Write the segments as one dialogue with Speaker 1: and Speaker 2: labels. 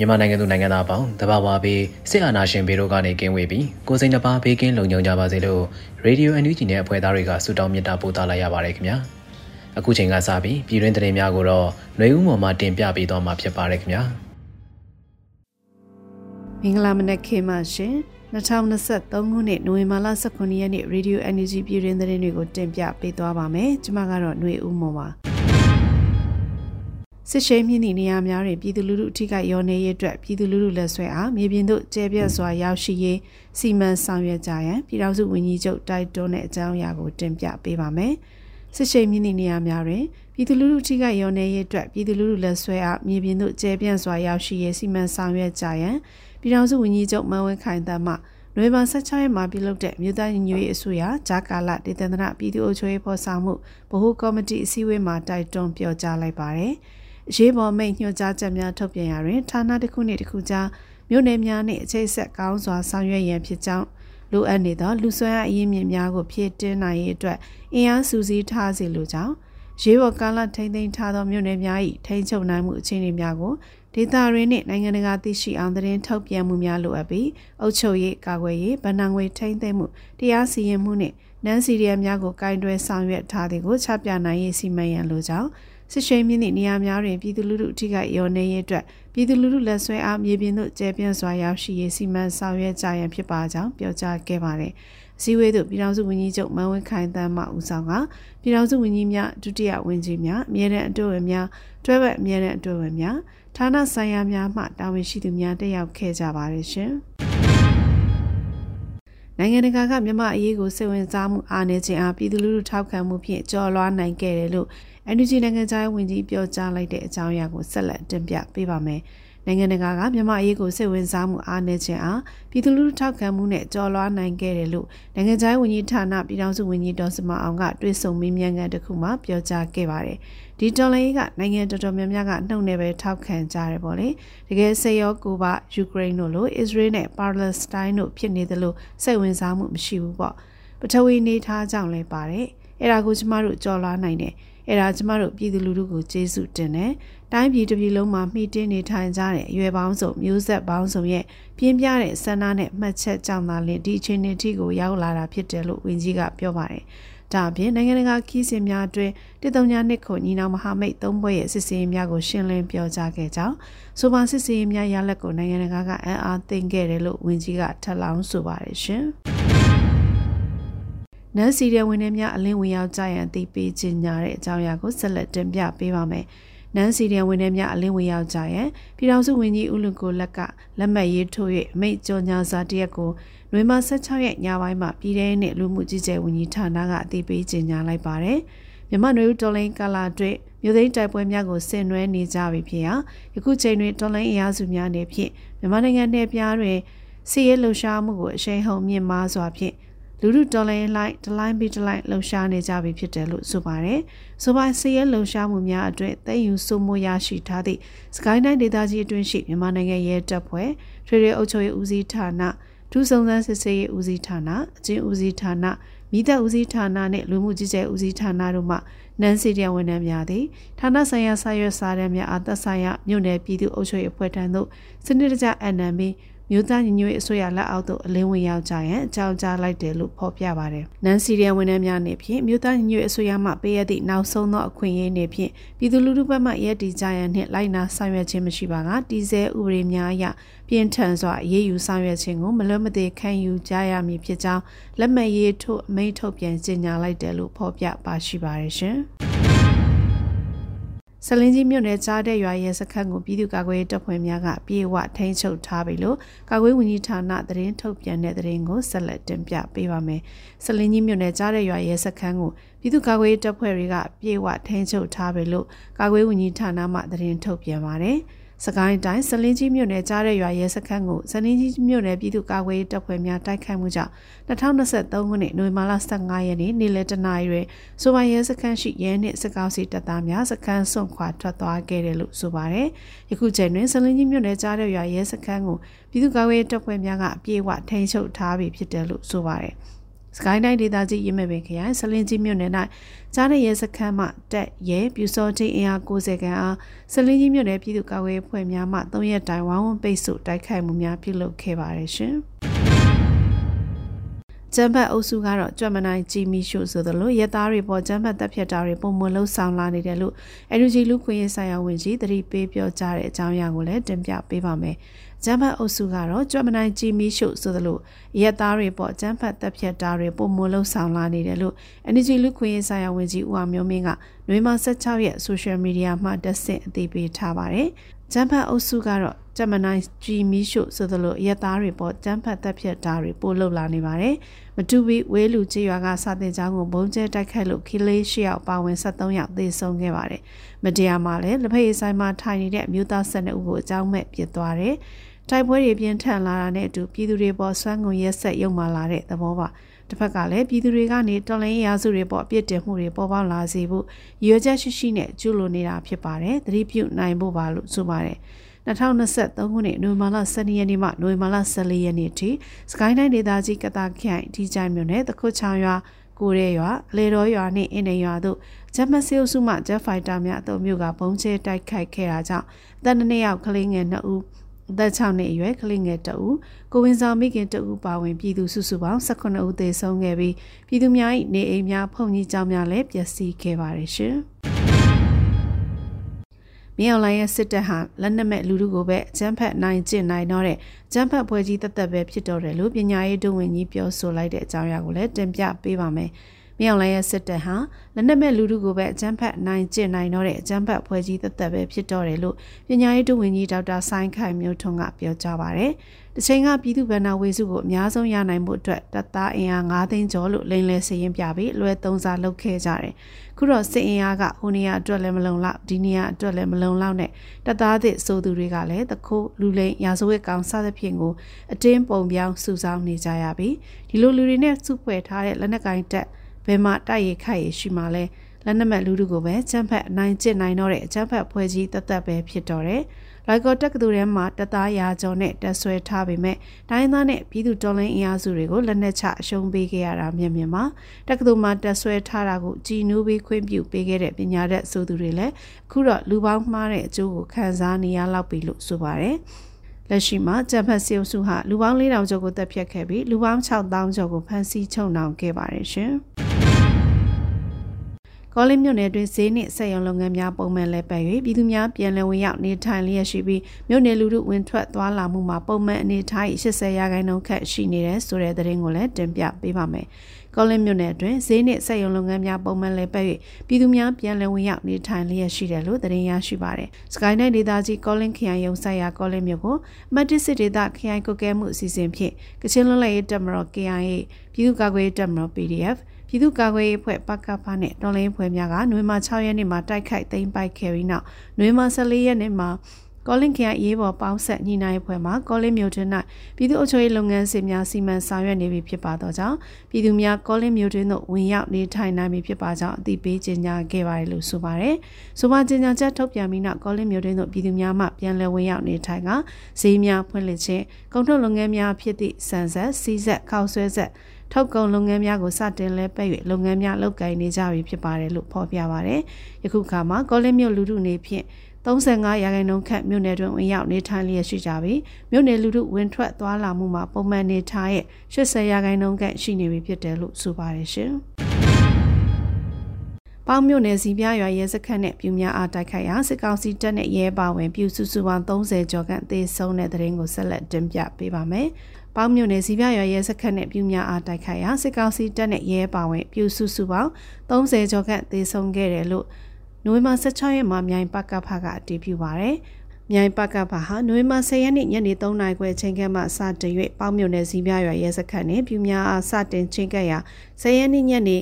Speaker 1: မြန်မာနိုင်ငံသူနိုင်ငံသားအပေါင်းတဘာဝဘေးစစ်အာဏာရှင်ဘေးတို့ကနေကင်းဝေးပြီးကိုစိန်နှပါဘေးကင်းလုံခြုံကြပါစေလို့ရေဒီယိုအန်ယူဂျီနဲ့အဖွဲ့သားတွေကဆုတောင်းမေတ္တာပို့သလိုက်ရပါတယ်ခင်ဗျာအခုချိန်ကစပြီးပြည်တွင်းသတင်းများကိုတော့ຫນွေဦးမော်မှတင်ပြပေးသွားမှာဖြစ်ပါတယ်ခင်ဗျာ
Speaker 2: မင်္ဂလာမနက်ခင်းပါရှင်2023ခုနှစ်နိုဝင်ဘာလ19ရက်နေ့ Radio Energy ပြည်တွင်းသတင်းတွေကိုတင်ပြပေးသွားပါမယ်ကျွန်မကတော့ຫນွေဦးမော်ပါ စစ်ရှိမြင့်သည့်နေရာများတွင်ပြည်သူလူထုအထိကရောနေရေးအတွက်ပြည်သူလူထုလက်ဆွဲအားမြေပြင်သို့ကျေပြတ်စွာရောက်ရှိရေးစီမံဆောင်ရွက်ကြရန်ပြည်ထောင်စုဝန်ကြီးချုပ်တိုက်တွန်းတဲ့အကြောင်းအရာကိုတင်ပြပေးပါမယ်။စစ်ရှိမြင့်သည့်နေရာများတွင်ပြည်သူလူထုအထိကရောနေရေးအတွက်ပြည်သူလူထုလက်ဆွဲအားမြေပြင်သို့ကျေပြတ်စွာရောက်ရှိရေးစီမံဆောင်ရွက်ကြရန်ပြည်ထောင်စုဝန်ကြီးချုပ်မန်ဝင်းခိုင်တမ်းမှနွေဘာ16ရက်မှာပြုလုပ်တဲ့မြို့သားညီညွတ်ရေးအစိုးရဂျာကာလဒေသန္တရပြည်သူ့အုပ်ချုပ်ရေးဖော်ဆောင်မှုဗဟိုကော်မတီအစည်းအဝေးမှာတိုက်တွန်းပြောကြားလိုက်ပါတယ်။ အရေးပေါ်မိန့်ညွှန်ကြားချက်များထုတ်ပြန်ရာတွင်ဌာနတစ်ခုနှင့်တစ်ခုကြားမြို့နယ်များနှင့်အခြေဆက်ကောင်းစွာဆောင်ရွက်ရန်ဖြစ်ကြောင်းလိုအပ်နေသောလူဆွမ်းအရင်းမြစ်များကိုဖြည့်တင်းနိုင်ရေးအတွက်အင်အားစုစည်းထားစေလိုကြောင်းရေးပေါ်ကာလထိမ့်သိမ်းထားသောမြို့နယ်များ၏ထိန်းချုပ်နိုင်မှုအခြေအနေများကိုဒေသရင်းနှင့်နိုင်ငံတကာသိရှိအောင်သတင်းထုတ်ပြန်မှုများလိုအပ်ပြီးအုပ်ချုပ်ရေးကာကွယ်ရေးဗဏ္ဍာငွေထိန်းသိမ်းမှုတရားစီရင်မှုနှင့်နန်းစီရီယံများကိုကင်တွယ်ဆောင်ရွက်ထားသည်ကိုချပြနိုင်ရေးစီမံရန်လိုကြောင်း စစ်ရှိန်မြင့်သည့်နေရာများတွင်ပြည်သူလူထုအထိကရောနေရေးအတွက်ပြည်သူလူထုလက်ဆွဲအားမြေပြင်သို့ကျယ်ပြန့်စွာရောက်ရှိရေးစီမံဆောင်ရွက်ကြရန်ဖြစ်ပါကြောင်းပြောကြားခဲ့ပါတယ်။စည်းဝေးသို့ပြည်ထောင်စုဝန်ကြီးချုပ်မန်ဝင်းခိုင်တန်းမှဦးဆောင်ကပြည်ထောင်စုဝန်ကြီးများဒုတိယဝန်ကြီးများအမြဲတမ်းအတွဝင်များတွဲဘက်အမြဲတမ်းအတွဝင်များဌာနဆိုင်ရာများမှတာဝန်ရှိသူများတက်ရောက်ခဲ့ကြပါတယ်ရှင်။နိုင်ငံတကာကမြန်မာအရေးကိုစိတ်ဝင်စားမှုအားနည်းခြင်းအားပြည်သူလူထုထောက်ခံမှုဖြင့်ကျော်လွှားနိုင်ခဲ့တယ်လို့ NUG နိုင်ငံခြားရေးဝန်ကြီးပြောကြားလိုက်တဲ့အကြောင်းအရာကိုဆက်လက်တင်ပြပေးပါမယ်။နိုင်ငံတကာကမြန်မာအရေးကိုစိတ်ဝင်စားမှုအားနည်းခြင်းအားပြည်သူလူထုထောက်ခံမှုနဲ့ကြော်လွှားနိုင်ခဲ့တယ်လို့နိုင်ငံခြားရေးဝန်ကြီးဌာနပြည်ထောင်စုဝန်ကြီးဒေါ်စမအောင်ကတွေ့ဆုံမေးမြန်းခန်းတစ်ခုမှာပြောကြားခဲ့ပါတယ်။ဒီတော်လိုင်းကနိုင်ငံတော်တော်များများကနှုတ်နယ်ပဲထောက်ခံကြတယ်ပေါ့လေ။တကယ်ဆေရောကိုပါယူကရိန်းတို့လိုအစ္စရေးနဲ့ပါလက်စတိုင်းတို့ဖြစ်နေတယ်လို့စိတ်ဝင်စားမှုမရှိဘူးပေါ့။ပထဝီနေထားကြောင့်လည်းပါတယ်။အဲ့ဒါကိုကျမတို့ကြော်လွှားနိုင်တယ်။ အဲ့ဒါကျမတို့ပြည်သူလူထုကိုကျေးဇူးတင်တယ်။တိုင်းပြည်တစ်ပြည်လုံးမှာမှီတင်းနေထိုင်ကြတဲ့အရွယ်ပေါင်းစုံမျိုးဆက်ပေါင်းစုံရဲ့ပြင်းပြတဲ့ဆန္ဒနဲ့မှတ်ချက်ကြောင့်သာလျှင်ဒီအခြေအနေထိကိုရောက်လာတာဖြစ်တယ်လို့ဝန်ကြီးကပြောပါတယ်။ဒါအပြင်နိုင်ငံတကာခီးစဉ်များအတွင်းတည်တုံညာနှစ်ခုညီနောင်မဟာမိတ်သုံးဘွဲ့ရဲ့စစ်စင်များကိုရှင်းလင်းပြောကြားခဲ့ကြောင်းဆိုပါစစ်စင်များရလက်ကိုနိုင်ငံတကာကအံ့အားသင့်ခဲ့တယ်လို့ဝန်ကြီးကထပ်လောင်းဆိုပါတယ်ရှင်။ နန်စီရီယဝန်ထမ်းများအလင်းဝင်ရောက်ကြရန်သိပေးခြင်းညာတဲ့အကြောင်းအရာကိုဆက်လက်တင်ပြပေးပါမယ်။နန်စီရီယဝန်ထမ်းများအလင်းဝင်ရောက်ကြရန်ပြည်ထောင်စုဝန်ကြီးဦးလွန်ကိုလက်ကလက်မှတ်ရေးထိုး၍အမိန့်ကြော်ညာစာတရက်ကိုနွေမ16ရက်ညပိုင်းမှာပြည်ထောင်နဲ့လူမှုကြီးကြပ်ဝန်ကြီးဌာနကအသိပေးခြင်းညာလိုက်ပါတယ်။မြမနွေဦးတော်လိုင်းကာလာအတွင်းမြို့သိမ်းတိုက်ပွဲများကိုဆင်နွှဲနေကြပြီဖြစ်ရာယခုချိန်တွင်တော်လိုင်းအရာစုများနေဖြင့်မြန်မာနိုင်ငံနယ်ပြားတွင်စီးရဲလှုပ်ရှားမှုကိုအရှိန်ဟုန်မြင့်မားစွာဖြင့် လူလူတော်လိုင်းလိုက်ဒလိုင်းပြီးဒလိုင်းလှုပ်ရှားနေကြပြီဖြစ်တယ်လို့ဆိုပါတယ်။ဆိုပါစရဲလှုပ်ရှားမှုများအတွက်သိယူစုမှုရရှိထားသည့်စကိုင်းတိုင်းဒေသကြီးအတွင်းရှိမြန်မာနိုင်ငံရဲတပ်ဖွဲ့ထွေထွေအုပ်ချုပ်ရေးဦးစီးဌာနဒုစုံစမ်းစစ်ဆေးရေးဦးစီးဌာနအကျဉ်းဦးစီးဌာနမိသက်ဦးစီးဌာနနှင့်လူမှုကြီးကြပ်ဦးစီးဌာနတို့မှနန်းစီတရဝန်ထမ်းများသည်ဌာနဆိုင်ရာစာရွက်စာတမ်းများအားသက်ဆိုင်ရာမြို့နယ်ပြည်သူ့အုပ်ချုပ်ရေးအဖွဲ့ထံသို့စနစ်တကျအနံပြီး မြို့သားညီညွတ်ရေးအစိုးရလက်အောက်သို့အလင်းဝင်ရောက်ကြရန်အကြောင်းကြားလိုက်တယ်လို့ဖော်ပြပါတယ်။နန်စီရီယန်ဝန်ထမ်းများနေဖြင့်မြို့သားညီညွတ်ရေးအစိုးရမှပေးရသည့်နောက်ဆုံးသောအခွင့်အရေးနေဖြင့်ပြည်သူလူထုဘက်မှရည်တည်ကြရန်နှင့်လိုက်နာဆောင်ရွက်ခြင်းမရှိပါကတည်ဆဲဥပဒေများအရပြင်းထန်စွာအရေးယူဆောင်ရွက်ခြင်းကိုမလွတ်မသွေခံယူကြရမည်ဖြစ်ကြောင်းလက်မှတ်ရေးထို့အမိန့်ထုတ်ပြန်ကြေညာလိုက်တယ်လို့ဖော်ပြပါရှိပါတယ်ရှင်။ ဆလင်းကြီးမြို့နယ်ကြားတဲ့ရွာရဲစခန်းကိုပြည်သူ့ကာကွယ်ရေးတပ်ဖွဲ့များကပြေဝထိန်းချုပ်ထားပြီလို့ကာကွယ်ဝန်ကြီးဌာနသတင်းထုတ်ပြန်တဲ့သတင်းကိုဆက်လက်တင်ပြပေးပါမယ်။ဆလင်းကြီးမြို့နယ်ကြားတဲ့ရွာရဲစခန်းကိုပြည်သူ့ကာကွယ်ရေးတပ်ဖွဲ့တွေကပြေဝထိန်းချုပ်ထားပြီလို့ကာကွယ်ဝန်ကြီးဌာနမှသတင်းထုတ်ပြန်ပါတယ်။ စကိုင်းတိုင်းစလင်းကြီးမြို့နယ်ကြားတဲ့ရွာရဲစခန်းကိုစလင်းကြီးမြို့နယ်ပြည်သူ့ကာကွယ်ရေးတပ်ဖွဲ့များတိုက်ခိုက်မှုကြောင့်2023ခုနှစ်နိုဝင်ဘာလ15ရက်နေ့နေ့လယ်တနာရီတွင်ဆိုပါရဲစခန်းရှိရဲနှင့်စကောက်စီတပ်သားများစခန်းဆွန့်ခွာထွက်သွားခဲ့တယ်လို့ဆိုပါတယ်။ယခုချိန်တွင်စလင်းကြီးမြို့နယ်ကြားတဲ့ရွာရဲစခန်းကိုပြည်သူ့ကာကွယ်ရေးတပ်ဖွဲ့များကအပြည့်အဝထိန်းချုပ်ထားပြီဖြစ်တယ်လို့ဆိုပါတယ်။ စကိုင်းတိုင်းဒေသကြီးရင်းမဲ့ပင်ခရိုင်ဆလင်းကြီးမြို့နယ်၌ကြားတဲ့ရဲစခန်းမှတက်ရဲပြူစောချင်းအင်အား90ခန်းအားဆလင်းကြီးမြို့နယ်ပြည်သူ့ကာကွယ်ရေးဖွဲ့များမှ3ရက်တိုင်ဝိုင်းဝန်းပိတ်ဆို့တိုက်ခိုက်မှုများပြုလုပ်ခဲ့ပါတယ်ရှင်။ကျန်းဖတ်အုပ်စုကတော့ကြွမနိုင်ကြည်မီရှုဆိုသလိုရဲသားတွေပေါ်ကျန်းဖတ်တပ်ဖြတ်တာတွေပုံမလှုပ်ဆောင်လာနေတယ်လို့ NUG လူခွင့်ရေးဆိုင်ရာဝန်ကြီးတတိပေးပြောကြားတဲ့အကြောင်းအရာကိုလည်းတင်ပြပေးပါမယ်။ ကျန်းဖတ်အုပ်စုကတော့ကြွမနိုင်ကြည်မီရှုဆိုသလိုရက်သားတွေပေါ့ကျန်းဖတ်တပ်ဖြတ်တာတွေပုံမလုံဆောင်လာနေတယ်လို့ Energy လူခွင့်ရေးဆိုင်ရာဝန်ကြီးဦးအောင်မျိုးမင်းကနွေမ16ရက် social media မှာတက်ဆင့်အသိပေးထားပါတယ်။ကျန်းဖတ်အုပ်စုကတော့ကျမနိုင်ကြည်မီရှုဆိုသလိုရက်သားတွေပေါ့ကျန်းဖတ်တပ်ဖြတ်တာတွေပို့လောက်လာနေပါတယ်။မတူဘီဝဲလူကြေးရွာကစာတင်ကျောင်းကိုဘုံကျဲတိုက်ခိုက်လို့ခီလေး၈ယောက်ပါဝင်73ယောက်သေဆုံးခဲ့ပါတယ်။မတရားမှာလည်းလက်ဖက်ရည်ဆိုင်မှာထိုင်နေတဲ့အမျိုးသား12ဦးကိုအကြောင်းမဲ့ပစ်သွားတယ်။ တိုက်ပွဲတွေပြင်းထန်လာတာနဲ့အတူပြည်သူတွေပေါ်ဆွမ်းငုံရက်ဆက်ရုံမာလာတဲ့သဘောပါတစ်ဖက်ကလည်းပြည်သူတွေကနေတော်လိုင်းရာစုတွေပေါ်အပြစ်တင်မှုတွေပေါ်ပေါက်လာစေဖို့ရွေချက်ရှိရှိနဲ့ကျူးလွန်နေတာဖြစ်ပါတယ်သတိပြုနိုင်ဖို့ပါလို့ဆိုပါတယ်2023ခုနှစ်နိုဝင်ဘာလ12ရက်နေ့မှနိုဝင်ဘာလ14ရက်နေ့ထိစကိုင်းတိုင်းဒေသကြီးကတာခိုင်ဒီကြိုင်မြို့နယ်တခုချောင်းရွာကိုရဲရွာအလေတော်ရွာနှင့်အင်းနေရွာတို့ဂျမတ်ဆေးအုပ်စုမှဂျက်ဖိုက်တာများအုံမျိုးကဘုံကျဲတိုက်ခိုက်ခဲ့တာကြောင့်တန်တနည်းယောက်ကလေးငယ်2ဦး အသက်6နှစ်အရွယ်ကလေးငယ်တဦးကိုဝင်ဆောင်မိခင်တဦးပါဝင်ပြည်သူစုစုပေါင်း18ဦးသေဆုံးခဲ့ပြီးပြည်သူများ၏နေအိမ်များဖုန်ကြီးကျောင်းများလည်းပျက်စီးခဲ့ပါတယ်ရှင်။မြေအောင်လိုင်းရဲ့စစ်တပ်ဟာလက်နက်မဲ့လူလူကိုပဲအကြမ်းဖက်နိုင်ကျင့်နိုင်တော့တဲ့ကျမ်းဖတ်ပွဲကြီးတသက်ပဲဖြစ်တော့တယ်လို့ပညာရေးဒုဝန်ကြီးပြောဆိုလိုက်တဲ့အကြောင်းအရာကိုလည်းတင်ပြပေးပါမယ်။ မြောင်လိုင်းရဲ့စစ်တပ်ဟာလက်နက်မဲ့လူထုကိုပဲအကြမ်းဖက်နိုင်ကျင့်နိုင်တော့တဲ့အကြမ်းဖက်ဖွဲ့ကြီးသက်သက်ပဲဖြစ်တော့တယ်လို့ပညာရေးဒုဝန်ကြီးဒေါက်တာဆိုင်းခိုင်မျိုးထွန်းကပြောကြားပါတယ်။တချိန်ကပြည်သူ့ဗန္နာဝေစုကိုအများဆုံးရနိုင်မှုအတွက်တပ်သားအင်အား9သိန်းကျော်လို့လိန်လဲစရင်ပြပြီးလွယ်သုံးစားလုပ်ခဲ့ကြတယ်။ခုတော့စစ်အင်အားကဟိုနေရာအတွက်လည်းမလုံလောက်ဒီနေရာအတွက်လည်းမလုံလောက်နဲ့တပ်သားသစ်ဆိုသူတွေကလည်းတခိုးလူလိန်ရာဇဝတ်ကောင်စသဖြင့်ကိုအတင်းပုံပြောင်းစုဆောင်းနေကြရပြီ။ဒီလိုလူတွေနဲ့စုဖွဲ့ထားတဲ့လက်နက်ကိုင်တပ် ဘယ်မှာတိုက်ရိုက်ခိုက်ရရှိမှလဲလက်နက်မဲ့လူတို့ကိုပဲချမ်းဖက်နိုင်ကျင့်နိုင်တော့တဲ့အချမ်းဖက်ဖွဲ့ကြီးတသက်ပဲဖြစ်တော့တယ်။လိုက်ကောတက်ကတူထဲမှာတသားရာကျော်နဲ့တက်ဆွဲထားပေမဲ့တိုင်းသားနဲ့ပြည်သူတော်လှန်အင်အားစုတွေကိုလက်နက်ချအရှုံးပေးခဲ့ရတာမြင်မြင်မှာတက်ကတူမှာတက်ဆွဲထားတာကိုကြည်နူးပြီးခွင့်ပြုပေးခဲ့တဲ့ပညာတတ်ဆိုသူတွေလည်းအခုတော့လူပေါင်းမှားတဲ့အကျိုးကိုခံစားနေရလောက်ပြီလို့ဆိုပါတယ်။လက်ရှိမှာဂျပန်စီအုပ်စုဟာလူပေါင်း4000ကျော်ကိုတပ်ဖြတ်ခဲ့ပြီးလူပေါင်း6000ကျော်ကိုဖမ်းဆီးချုပ်နှောင်ခဲ့ပါတယ်ရှင်။ ကောလင်းမြို့နယ်တွင်ဈေးနှင့်ဆက်ရုံလုပ်ငန်းများပုံမှန်လဲပတ်၍ပြည်သူများပြန်လည်ဝင်ရောက်နေထိုင်လျက်ရှိပြီးမြို့နယ်လူထုဝင်ထွက်သွားလာမှုမှာပုံမှန်အနေထိုင်80ရာခိုင်နှုန်းခန့်ရှိနေတဲ့ဆိုတဲ့သတင်းကိုလည်းတင်ပြပေးပါမယ်။ကောလင်းမြို့နယ်အတွင်းဈေးနှင့်ဆက်ရုံလုပ်ငန်းများပုံမှန်လဲပတ်၍ပြည်သူများပြန်လည်ဝင်ရောက်နေထိုင်လျက်ရှိတယ်လို့သတင်းရရှိပါတယ်။ Sky Night ဒေသကြီးကောလင်းခရိုင်ရုံဆိုင်ရာကောလင်းမြို့ကိုမတ်တစ်စစ်ဒေသခရိုင်ကုကဲမှုအစီအစဉ်ဖြင့်ကချင်လွတ်လပ်ရေးတပ်မတော် KIA ပြည်သူ့ကာကွယ်ရေးတပ်မတော် PDF ပြည်သူ့ကာကွယ်ရေးအဖွဲ့ပကဖာနဲ့တော်လိုင်းဖွဲ့များကနွေမာ6ရက်နေ့မှာတိုက်ခိုက်သိမ်းပိုက်ခဲ့ပြီးနောက်နွေမာ14ရက်နေ့မှာကောလင်ခရိုင်ရေးပေါ်ပေါင်းဆက်ညီနိုင်ဖွဲ့မှာကောလင်မြို့တွင်၌ပြည်သူ့အုပ်ချုပ်ရေးလုပ်ငန်းစဉ်များစီမံဆောင်ရွက်နေပြီဖြစ်ပါသောကြောင့်ပြည်သူများကောလင်မြို့တွင်သို့ဝင်ရောက်နေထိုင်နိုင်ပြီဖြစ်ပါကြောင်းအသိပေးကြေညာခဲ့ပါတယ်လို့ဆိုပါတယ်။ဆိုပါကြေညာချက်ထုတ်ပြန်ပြီးနောက်ကောလင်မြို့တွင်သို့ပြည်သူများမှပြန်လည်ဝင်ရောက်နေထိုင်ကဈေးများဖွင့်လှစ်ခြင်းကုန်ထုတ်လုပ်ငန်းများဖြစ်သည့်ဆန်ဆက်စီးဆက်ခောက်ဆွဲဆက် ထုတ်ကုန်လုပ်ငန်းများကိုစတင်လဲပတ်၍လုပ်ငန်းများလုပ်ကိုင်နေကြပြီဖြစ်ပါတယ်လို့ဖော်ပြပါတယ်။ယခုခါမှာကောလင်းမြို့လူထုနေဖြင့်35ရာခိုင်နှုန်းခန့်မြို့နယ်တွင်ဝင်ရောက်နေထိုင်လျက်ရှိကြပြီးမြို့နယ်လူထုဝင်ထွက်သွားလာမှုမှာပုံမှန်နေထိုင်ရဲ့80ရာခိုင်နှုန်းခန့်ရှိနေပြီဖြစ်တယ်လို့ဆိုပါတယ်ရှင်။ပေါင်းမြို့နယ်စီပြရွာရဲစခန်းနဲ့ပြူများအားတိုက်ခိုက်ရာစစ်ကောင်စီတပ်နဲ့ရဲပါဝင်ပြူစုစုပေါင်း30ကျော်ခန့်သေဆုံးတဲ့တဲ့ရင်ကိုဆက်လက်တင်ပြပေးပါမယ်။ ပေါင်းမြို့နယ်စီပြရွာရဲစခန်းနဲ့ပြူများအားတိုက်ခိုက်ရာစစ်ကောင်စီတပ်နဲ့ရဲပါဝင်ပြူစုစုပေါင်း30ကျော်ခန့်သေဆုံးခဲ့တယ်လို့နိုဝင်ဘာ16ရက်မှာမြိုင်ပကဖကအတည်ပြုပါရယ် မြိုင်ပကဖဟာနိုဝင်ဘာ10ရက်နေ့ညနေ3နာရီခွဲချိန်ခန့်မှစတင်၍ပေါမြုံနယ်စည်းပြရွာရဲစခန်းနှင့်ပြူများအားစတင်ချင်းကပ်ရာ10ရက်နေ့ညနေ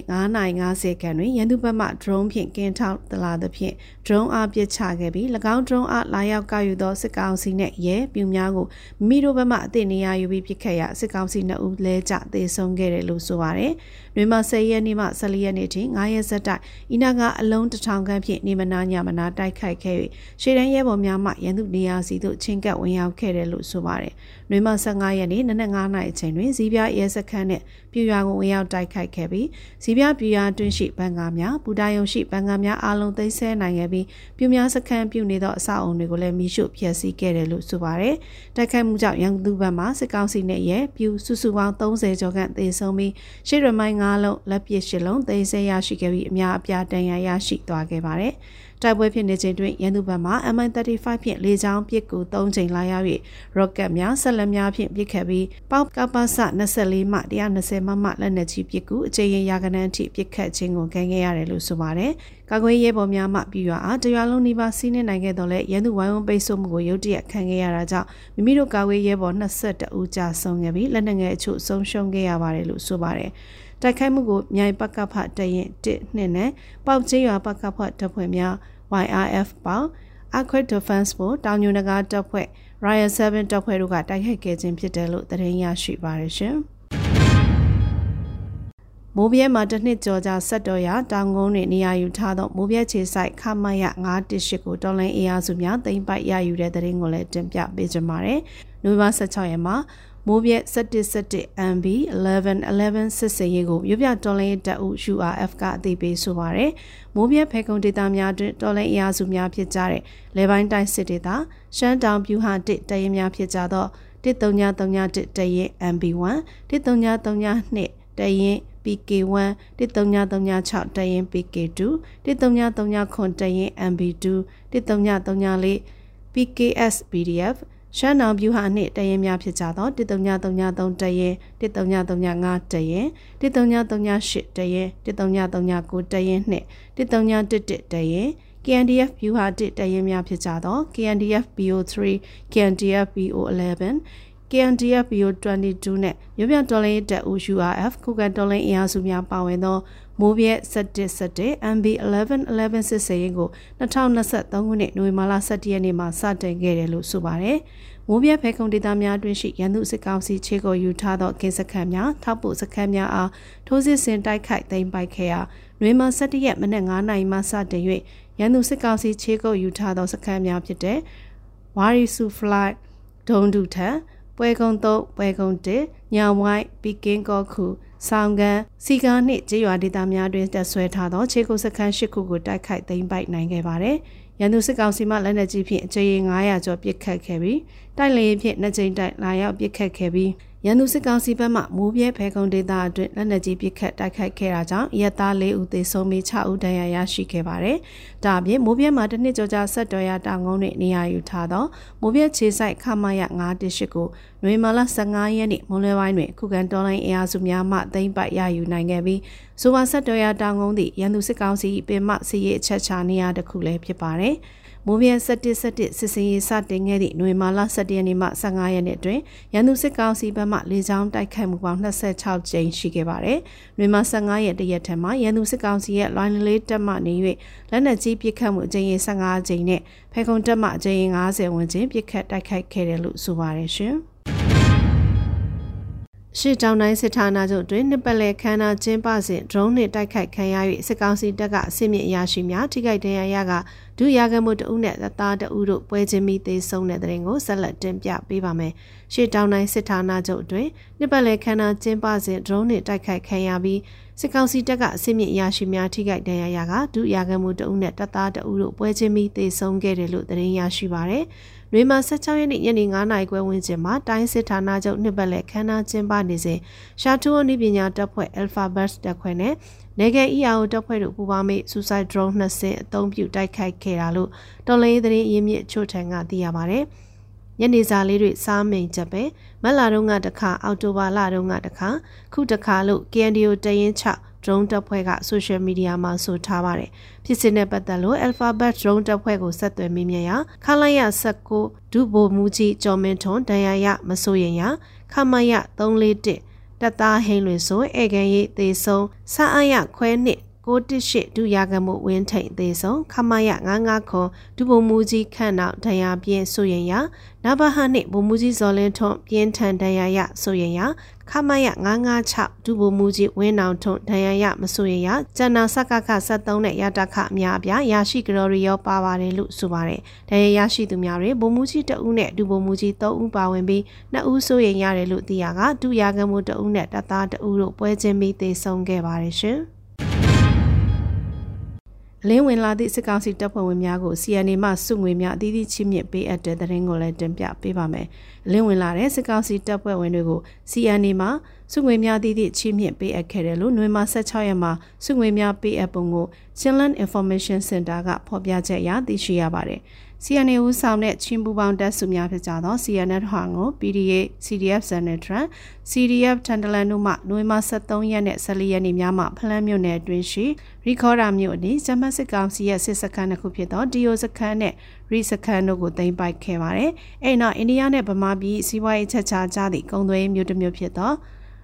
Speaker 2: 9:50ခန်းတွင်ရန်သူဘက်မှ drone ဖြင့်ကင်းထောက်တလာသဖြင့် drone အားပစ်ချခဲ့ပြီး၎င်း drone အားလာရောက်ကောက်ယူသောစစ်ကောင်စီနှင့်ရဲပြူများကိုမိတို့ဘက်မှအသည့်နေရာယူပြီးပစ်ခတ်ရာစစ်ကောင်စီ2ဦးလဲကျသေဆုံးခဲ့တယ်လို့ဆိုပါတယ်။ တွင်မှ10ရက်နေ့မှ14ရက်နေ့ထိ9ရက်ဆက်တိုက်ဤနာကအလုံးတစ်ထောင်ခန့်ဖြင့်နေမနာညမနာတိုက်ခိုက်ခဲ့၍ရှေ့တန်းရဲဘော်များမှရန်သူနေရာစီသို့ချင်းကပ်ဝင်ရောက်ခဲ့တယ်လို့ဆိုပါတယ်။ တွင်မှ15ရက်နေ့နနက်9နာရီအချိန်တွင်ဇီးပြရဲစခန်းနှင့်ပြူရွာကိုဝင်ရောက်တိုက်ခိုက်ခဲ့ပြီးဇီးပြပြူရွာတွင်ရှိဘန်ကားများပူတာယုံရှိဘန်ကားများအလုံးသိမ်းဆဲနိုင်ခဲ့ပြီးပြူများစခန်းပြုနေသောအဆောက်အုံတွေကိုလည်းမိရှုဖျက်ဆီးခဲ့တယ်လို့ဆိုပါတယ်။တိုက်ခိုက်မှုကြောင့်ရန်သူဘက်မှစစ်ကောင်စီနဲ့ရဲပြူစုစုပေါင်း30ကျော်ခန့်သေဆုံးပြီးရှေ့ရမိုင်း9လုံးလက်ပစ်ရှစ်လုံးသိမ်းဆဲရရှိခဲ့ပြီးအများအပြားတန်ရာရရှိသွားခဲ့ပါတယ်။ တိုက်ပွဲဖြစ်နေချိန်တွင်ရန်သူဘက်မှ MI35 ဖြင့်လေကြောင်းပစ်ကူ3ချိန်လာရောက်၍ရော့ကတ်များဆက်လက်များဖြင့်ပစ်ခတ်ပြီးပေါက်ကပစ24မှ120မမလက်နက်ကြီးပစ်ကူအကြိမ်ရင်ရာကနန်းထိပစ်ခတ်ခြင်းကိုခံခဲ့ရတယ်လို့ဆိုပါတယ်။ကာကွယ်ရေးဘော်များမှပြည်ရွာအားတရွာလုံးနှိပါစီးနှင်းနိုင်ခဲ့တော့လဲရန်သူဝိုင်းဝန်းပိတ်ဆို့မှုကိုရုတ်တရက်ခံခဲ့ရတာကြောင့်မိမိတို့ကာကွယ်ရေးဘော်22ဦးကြာဆုံးခဲ့ပြီးလက်နက်ငယ်အချို့ဆုံးရှုံးခဲ့ရပါတယ်လို့ဆိုပါတယ်။ တိုက်ခိုက်မှုကိုမြိုင်ပကဖတရင်1နှစ်နဲ့ပေါက်ကျေးရွာပကဖတပ်ဖွဲ့များ YRF ပေါ Aqua Defense ဖို့တောင်ညွန်နဂါတပ်ဖွဲ့ Royal 7တပ်ဖွဲ့တို့ကတိုက်ခိုက်ခဲ့ခြင်းဖြစ်တယ်လို့သတင်းရရှိပါရရှင်။မိုးပြဲမှာတစ်နှစ်ကျော်ကြာဆက်တော်ရတောင်ကုန်းတွင်နေရာယူထားသောမိုးပြဲခြေဆိုင်ခမရ918ကိုတော်လိုင်းအေးအားစုများတင်ပိုက်ရယူတဲ့သတင်းကိုလည်းတင်ပြပေးကြပါမယ်။နိုဝင်ဘာ16ရက်မှာ မိုးပြက်1717 MB 1111စစ်စင်ရေးကိုမြို့ပြတော်လိုင်းတပ်ဦး URF ကအသိပေးဆိုပါရယ်မိုးပြက်ဖေကုံဒေသများတွင်တော်လိုင်းအင်အားစုများဖြစ်ကြတဲ့လေပိုင်းတိုင်းစစ်ဒေသရှမ်းတောင်ပြူဟာတစ်တရင်များဖြစ်ကြသော13331တရင် MB1 13332တရင် PK1 13336တရင် PK2 13339တရင် MB2 13334 PKS PDF ရှမ်းနောင်ဗျူဟာနှင့်တရင်များဖြစ်ကြသော13333တရင်13335တရင်13338တရင်13339တရင်နှင့်13311တရင် KNDF ဗျူဟာ1တရင်များဖြစ်ကြသော KNDF BO3 KNDF BO11 KNDF BO22 နဲ့မြို့ပြတော်လိုင်းတပ်ဦး URF ခုခံတော်လိုင်းအင်အားစုများပါဝင်သောမိုးပြက်1717 MB 1111စစ်စရင်ကို2023ခုနှစ်နိုဝင်ဘာလ17ရက်နေ့မှာစတင်ခဲ့တယ်လို့ဆိုပါတယ်။မိုးပြက်ဖဲခုံဒေသများတွင်ရှိရန်သူစစ်ကောင်စီခြေကိုယူထားသောကင်းစခန်းများထောက်ပို့စခန်းများအားထိုးစစ်ဆင်တိုက်ခိုက်သိမ်းပိုက်ခဲ့ရာနွေမ17ရက်မနက်9:00နာရီမှစတင်၍ရန်သူစစ်ကောင်စီခြေကိုယူထားသောစခန်းများဖြစ်တဲ့ဝါရီဆူဖလိုက်ဒုံဒူထံ ပွဲကုံ3ပွဲကုံ1ညောင်ဝိုင်းပီကင်းကောခုဆောင်ကန်စီကားနှင့်ကြေးရွာဒေသများတွင်တက်ဆွဲထားသောခြေကုပ်စခန်း၈ခုကိုတိုက်ခိုက်သိမ်းပိုက်နိုင်ခဲ့ပါတယ်။ရန်သူစစ်ကောင်စီမှလက်နက်ကြီးဖြင့်အကြိမ်900ကျော်ပစ်ခတ်ခဲ့ပြီးတိုက်လေဖြင့်နှစ်ကြိမ်တိုက်လာရောက်ပစ်ခတ်ခဲ့ပြီး ရန်သူစစ်ကောင်စီဘက်မှမိုးပြဲဖဲကုံဒေသအတွင်းလက်နက်ကြီးပစ်ခတ်တိုက်ခိုက်ခဲ့တာကြောင့်ရဲသား၄ဦးသေဆုံးပြီး6ဦးဒဏ်ရာရရှိခဲ့ပါတယ်။ဒါအပြင်မိုးပြဲမှာတစ်နှစ်ကျော်ကြာဆက်တော်ရတောင်ကုန်းတွင်နေရာယူထားသောမိုးပြဲခြေဆိုင်ခမရ918ကိုနွေမာလ15ရက်နေ့မွန်လွဲပိုင်းတွင်ခုခံတော်လိုင်းအင်အားစုများမှသိမ်းပိုက်ရယူနိုင်ခဲ့ပြီးဆိုပါဆက်တော်ရတောင်ကုန်းသည့်ရန်သူစစ်ကောင်စီပင်မစီရေးအချက်ချနေရာတစ်ခုလည်းဖြစ်ပါတယ်။ မိုးပြန်17 17စစ်စင်ရေးစတင်ခဲ့သည့်နွေမာလ17ရက်နေ့မှ15ရက်နေ့အတွင်းရန်သူစစ်ကောင်စီဘက်မှလေကြောင်းတိုက်ခိုက်မှုပေါင်း26ကြိမ်ရှိခဲ့ပါတယ်။နွေမာ15ရက်တရက်ထက်မှရန်သူစစ်ကောင်စီရဲ့လိုင်းလေးတက်မှနေ၍လက်နက်ကြီးပစ်ခတ်မှုအကြိမ်ရေ15ကြိမ်နဲ့ဖဲခုံတက်မှအကြိမ်50ဝန်းကျင်ပစ်ခတ်တိုက်ခိုက်ခဲ့တယ်လို့ဆိုပါတယ်ရှင်။ရှေ့တောင်တိုင်းစစ်ဌာနချုပ်တွင်နှစ်ပတ်လည်ခမ်းနားကျင်းပစဉ် drone နှင့်တိုက်ခိုက်ခံရ၍စစ်ကောင်စီတပ်ကအစစ်မြစ်အရာရှိများထိခိုက်ဒဏ်ရာရက ဒုရကမှုတဦးနဲ့သက်သားတဦးတို့ပွဲချင်းပြီးသေဆုံးတဲ့တဲ့ရင်ကိုဆက်လက်တင်ပြပေးပါမယ်။ရှေ့တောင်တိုင်းစစ်ဌာနချုပ်အတွင်းနှစ်ပတ်လည်ခန်းနာကျင်းပစဉ်ဒရုန်းနဲ့တိုက်ခိုက်ခံရပြီးစစ်ကောင်စီတပ်ကအစစ်မြစ်ရရှိများထိခိုက်ဒဏ်ရာရကဒုရကမှုတဦးနဲ့တပ်သားတဦးတို့ပွဲချင်းပြီးသေဆုံးခဲ့တယ်လို့သတင်းရရှိပါရယ်။နှွေမှာ16ရက်နေ့ညနေ9နာရီခွဲဝန်းကျင်မှာတိုင်းစစ်ဌာနချုပ်နှစ်ပတ်လည်ခန်းနာကျင်းပနေစဉ်ရှာတူအနည်းပညာတပ်ဖွဲ့ Alpha Bus တပ်ခွဲနဲ့ နေကယ် EAO တပ်ဖွဲ့တို့ပူးပေါင်းပြီး Suicide Drone နှစ်စင်းအသုံးပြုတိုက်ခိုက်ခဲ့တာလို့တော်လိုင်းသတင်းရင်းမြစ်ချို့ထံကသိရပါဗျ။ညနေစာလေးတွေစားမိန်ချက်ပဲမက်လာတုန်းကတခါအောက်တိုဘာလတုန်းကတခါခုတခါလို့ KNDO တရင်ချ drone တပ်ဖွဲ့က social media မှာဆိုထားပါတယ်ဖြစ်စဉ်နဲ့ပတ်သက်လို့ Alphabet drone တပ်ဖွဲ့ကိုဆက်သွယ်မိမြရခလိုက်ရ19ဒုဗိုလ်မှူးကြီးကျော်မင်းထွန်းဒဏ်ရာရမစိုးရင်ရခမရ341 တပ်သားဟိန်လွင်ဆိုဧကန်ရိပ်သေးဆုံးစအားရခွဲနှစ်618ဒုရကမှုဝင်းထိန်သေးဆုံးခမရ99ခွန်ဒုဗိုလ်မှူးကြီးခန့်နောက်ဒဏ်ရာပြင်းဆိုရင်ရနဘဟနှင့်ဗိုလ်မှူးကြီးဇော်လင်းထွန်းပြင်းထန်ဒဏ်ရာရဆိုရင်ရ ခမရ956ဒုဗိုလ်မှူးကြီးဝင်းနောင်ထွန်းဒဏ်ရာရမဆိုရင်ရကျန်နာစကခ73နဲ့ရတခအများအပြားရရှိကြတော်ရီရောပါပါတယ်လို့ဆိုပါတယ်ဒဏ်ရာရရှိသူများတွေဗိုလ်မှူးကြီးတဦးနဲ့ဒုဗိုလ်မှူးကြီး3ဦးပါဝင်ပြီး2ဦးဆိုရင်ရတယ်လို့သိရကဒုရကမှုတဦးနဲ့တပ်သားတဦးတို့ပွဲချင်းပြီးသေဆုံးခဲ့ပါတယ်ရှင် အလင်းဝင်လာသည့်စစ်ကောင်စီတပ်ဖွဲ့ဝင်များကို CNA မှစုငွေများအသီးသီးချင်းမြင့်ပေးအပ်တဲ့သတင်းကိုလည်းတင်ပြပေးပါမယ်။အလင်းဝင်လာတဲ့စစ်ကောင်စီတပ်ဖွဲ့ဝင်တွေကို CNA မှစုငွေများအသီးသီးချင်းမြင့်ပေးအပ်ခဲ့တယ်လို့နှွေမ16ရက်မှာစုငွေများပေးအပ်ပုံကို Chinland Information Center ကဖော်ပြချက်အရသိရှိရပါတယ်။ CNA ဦးဆောင်တဲ့ချင်းပူပေါင်းတပ်စုများဖြစ်ကြသော CNF ဟောင်ကို PDA CDF Senatran CDF တန်တလန်တို့မှနိုဝင်ဘာ23ရက်နဲ့14ရက်နေ့များမှာဖလန်းမြို့နယ်အတွင်းရှိရီခေါ်ရာမြို့အနီးဂျမတ်စစ်ကောင်စီရဲ့စစ်စခန်းတစ်ခုဖြစ်သောဒီယိုစခန်းနဲ့ရီစခန်းတို့ကိုသိမ်းပိုက်ခဲ့ပါတယ်။အဲ့နောက်အိန္ဒိယနဲ့ဗမာပြည်စီးပွားရေးချက်ချာကြသည့်ကုံသွေးမြို့တစ်မြို့ဖြစ်သော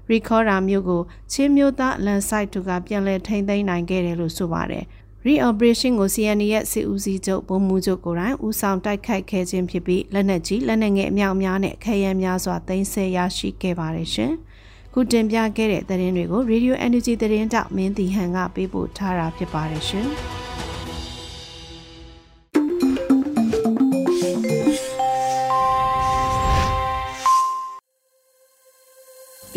Speaker 2: ရီခေါ်ရာမြို့ကိုချင်းမြို့သားလန်ဆိုင်တူကပြန်လည်ထိန်းသိမ်းနိုင်ခဲ့တယ်လို့ဆိုပါတယ်။ re-operation ကို CNA ရဲ့စစ်ဦးစီးချုပ်ဗိုလ်မှူးချုပ်ကိုယ်တိုင်ဦးဆောင်တိုက်ခိုက်ခဲ့ခြင်းဖြစ်ပြီးလက်နက်ကြီးလက်နက်ငယ်အများအများနဲ့ခရမ်းများစွာသိမ်းဆည်းရရှိခဲ့ပါတယ်ရှင်။ခုတင်ပြခဲ့တဲ့သတင်းတွေကို Radio Energy သတင်းတောက်မင်းတီဟန်ကပေးပို့ထားတာဖြစ်ပါတယ်ရှင်။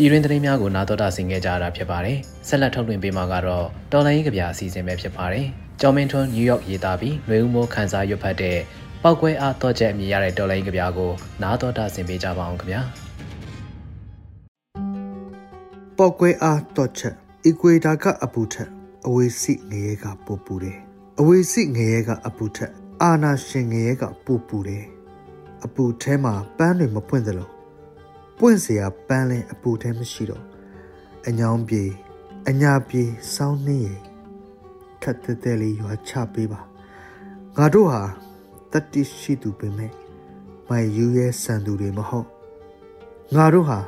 Speaker 1: ပြည်တွင်းသတင်းများကိုနားတော်တာဆင်ခဲ့ကြရတာဖြစ်ပါတယ်။ဆက်လက်ထုတ်လွှင့်ပေးမှာကတော့တော်လိုင်းရေးကြပြအစီအစဉ်ပဲဖြစ်ပါတယ်။ကျော်မင်းထွန်းနယူးယောက်ရေးသားပြီးຫນွေဦးမိုးခန်းစားရွတ်ဖတ်တဲ့ပောက်ကွဲအားတော့ချက်အမြင်ရတဲ့တော်လိုင်းရေးကြပြကိုနားတော်တာဆင်ပေးကြပါအောင်ခင်ဗျာ။
Speaker 3: ပောက်ကွဲအားတော့ချက်အီကွေတာကအပူထက်အဝေးစီငရဲကပူပူတယ်။အဝေးစီငရဲကအပူထက်အာနာရှင်ငရဲကပူပူတယ်။အပူထဲမှာပန်းတွေမပွင့်သလို ပွင့်စရာပန်းလင်းအပူထဲမရှိတော့အညောင်းပြေအညာပြေစောင်းနှင်းရခက်တဲတဲလေးရွာချပေးပါငါတို့ဟာတတိရှိသူပင်မဲ့မိုင်ယူရဲစံသူတွေမဟုတ်ငါတို့ဟာ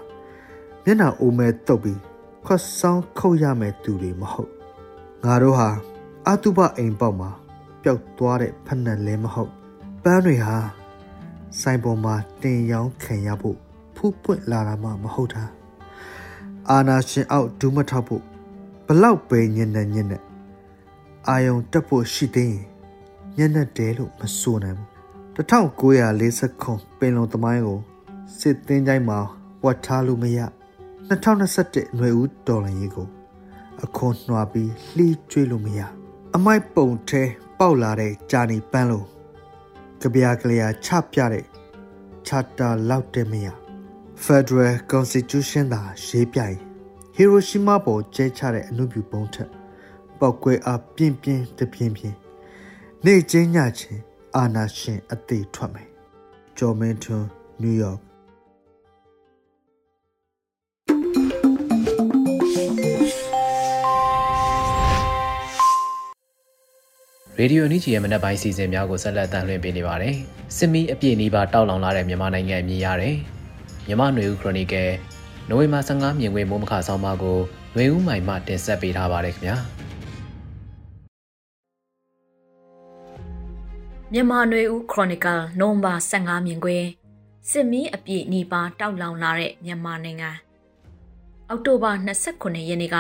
Speaker 3: မျက်နှာအိုမဲတုတ်ပြီးခွတ်ဆောင်ခုတ်ရမယ်သူတွေမဟုတ်ငါတို့ဟာအတုပအိမ်ပေါက်မှာပျောက်သွားတဲ့ဖက်နှံလဲမဟုတ်ပန်းတွေဟာဆိုင်ပေါ်မှာတင်ရောင်းခံရဖို့ ဖူးပွင့်လာတာမှမဟုတ်တာအာနာရှင်အောက်ဒူးမထောက်ဖို့ဘလောက်ပဲညံ့နေညံ့နေအာယုံတက်ဖို့ရှိသေးရင်ညံ့နေတယ်လို့မဆိုနိုင်ဘူး1940ခုပင်လုံသမိုင်းကိုစစ်သင်းတိုင်းမှာဝတ်ထားလို့မရ2021ຫນွေဦးတော်လန်ရေးကို အခွန်နှွာပြီးလှီးကျွေးလို့မရအမိုက်ပုံထဲပေါက်လာတဲ့ဂျာနီပန်းလို့ကြပြာကလေးချပြတဲ့ချာတာလောက်တဲ့မရ Federal Constitution သာရေးပြရင်ဟီရိုရှီမာပေါ်ကျဲချတဲ့အမှုပြုပုံးထက်ပောက်ကွဲအားပြင်းပြင်းတပြင်းပြင်းနေချင်းညချင်းအာနာရှင်အသေးထွက်မယ်ဂျော်မန်ထွန်းနယူးယောက်
Speaker 1: ရေဒီယိုအန်ဂျီရဲ့မနက်ပိုင်းစီစဉ်များကိုဆက်လက်တင်လွှင့်ပေးနေပါတယ်။စစ်မီးအပြည့်နီးပါတောက်လောင်လာတဲ့မြန်မာနိုင်ငံအမြင်ရတယ်။ မြမနွေဦးခရိုနီကယ်နိုဝင်ဘာ15မြင်ကွင်းမိုးမခဆောင်းပါးကိုနွေဦးမိုင်မှတင်ဆက်ပေးထားပါတယ်ခင်ဗျာ
Speaker 4: မြန်မာနွေဦးခရိုနီကယ်နိုဝင်ဘာ15မြင်ကွင်းစစ်မီးအပြည့်နီးပါးတောက်လောင်လာတဲ့မြန်မာနိုင်ငံအောက်တိုဘာ29ရက်နေ့က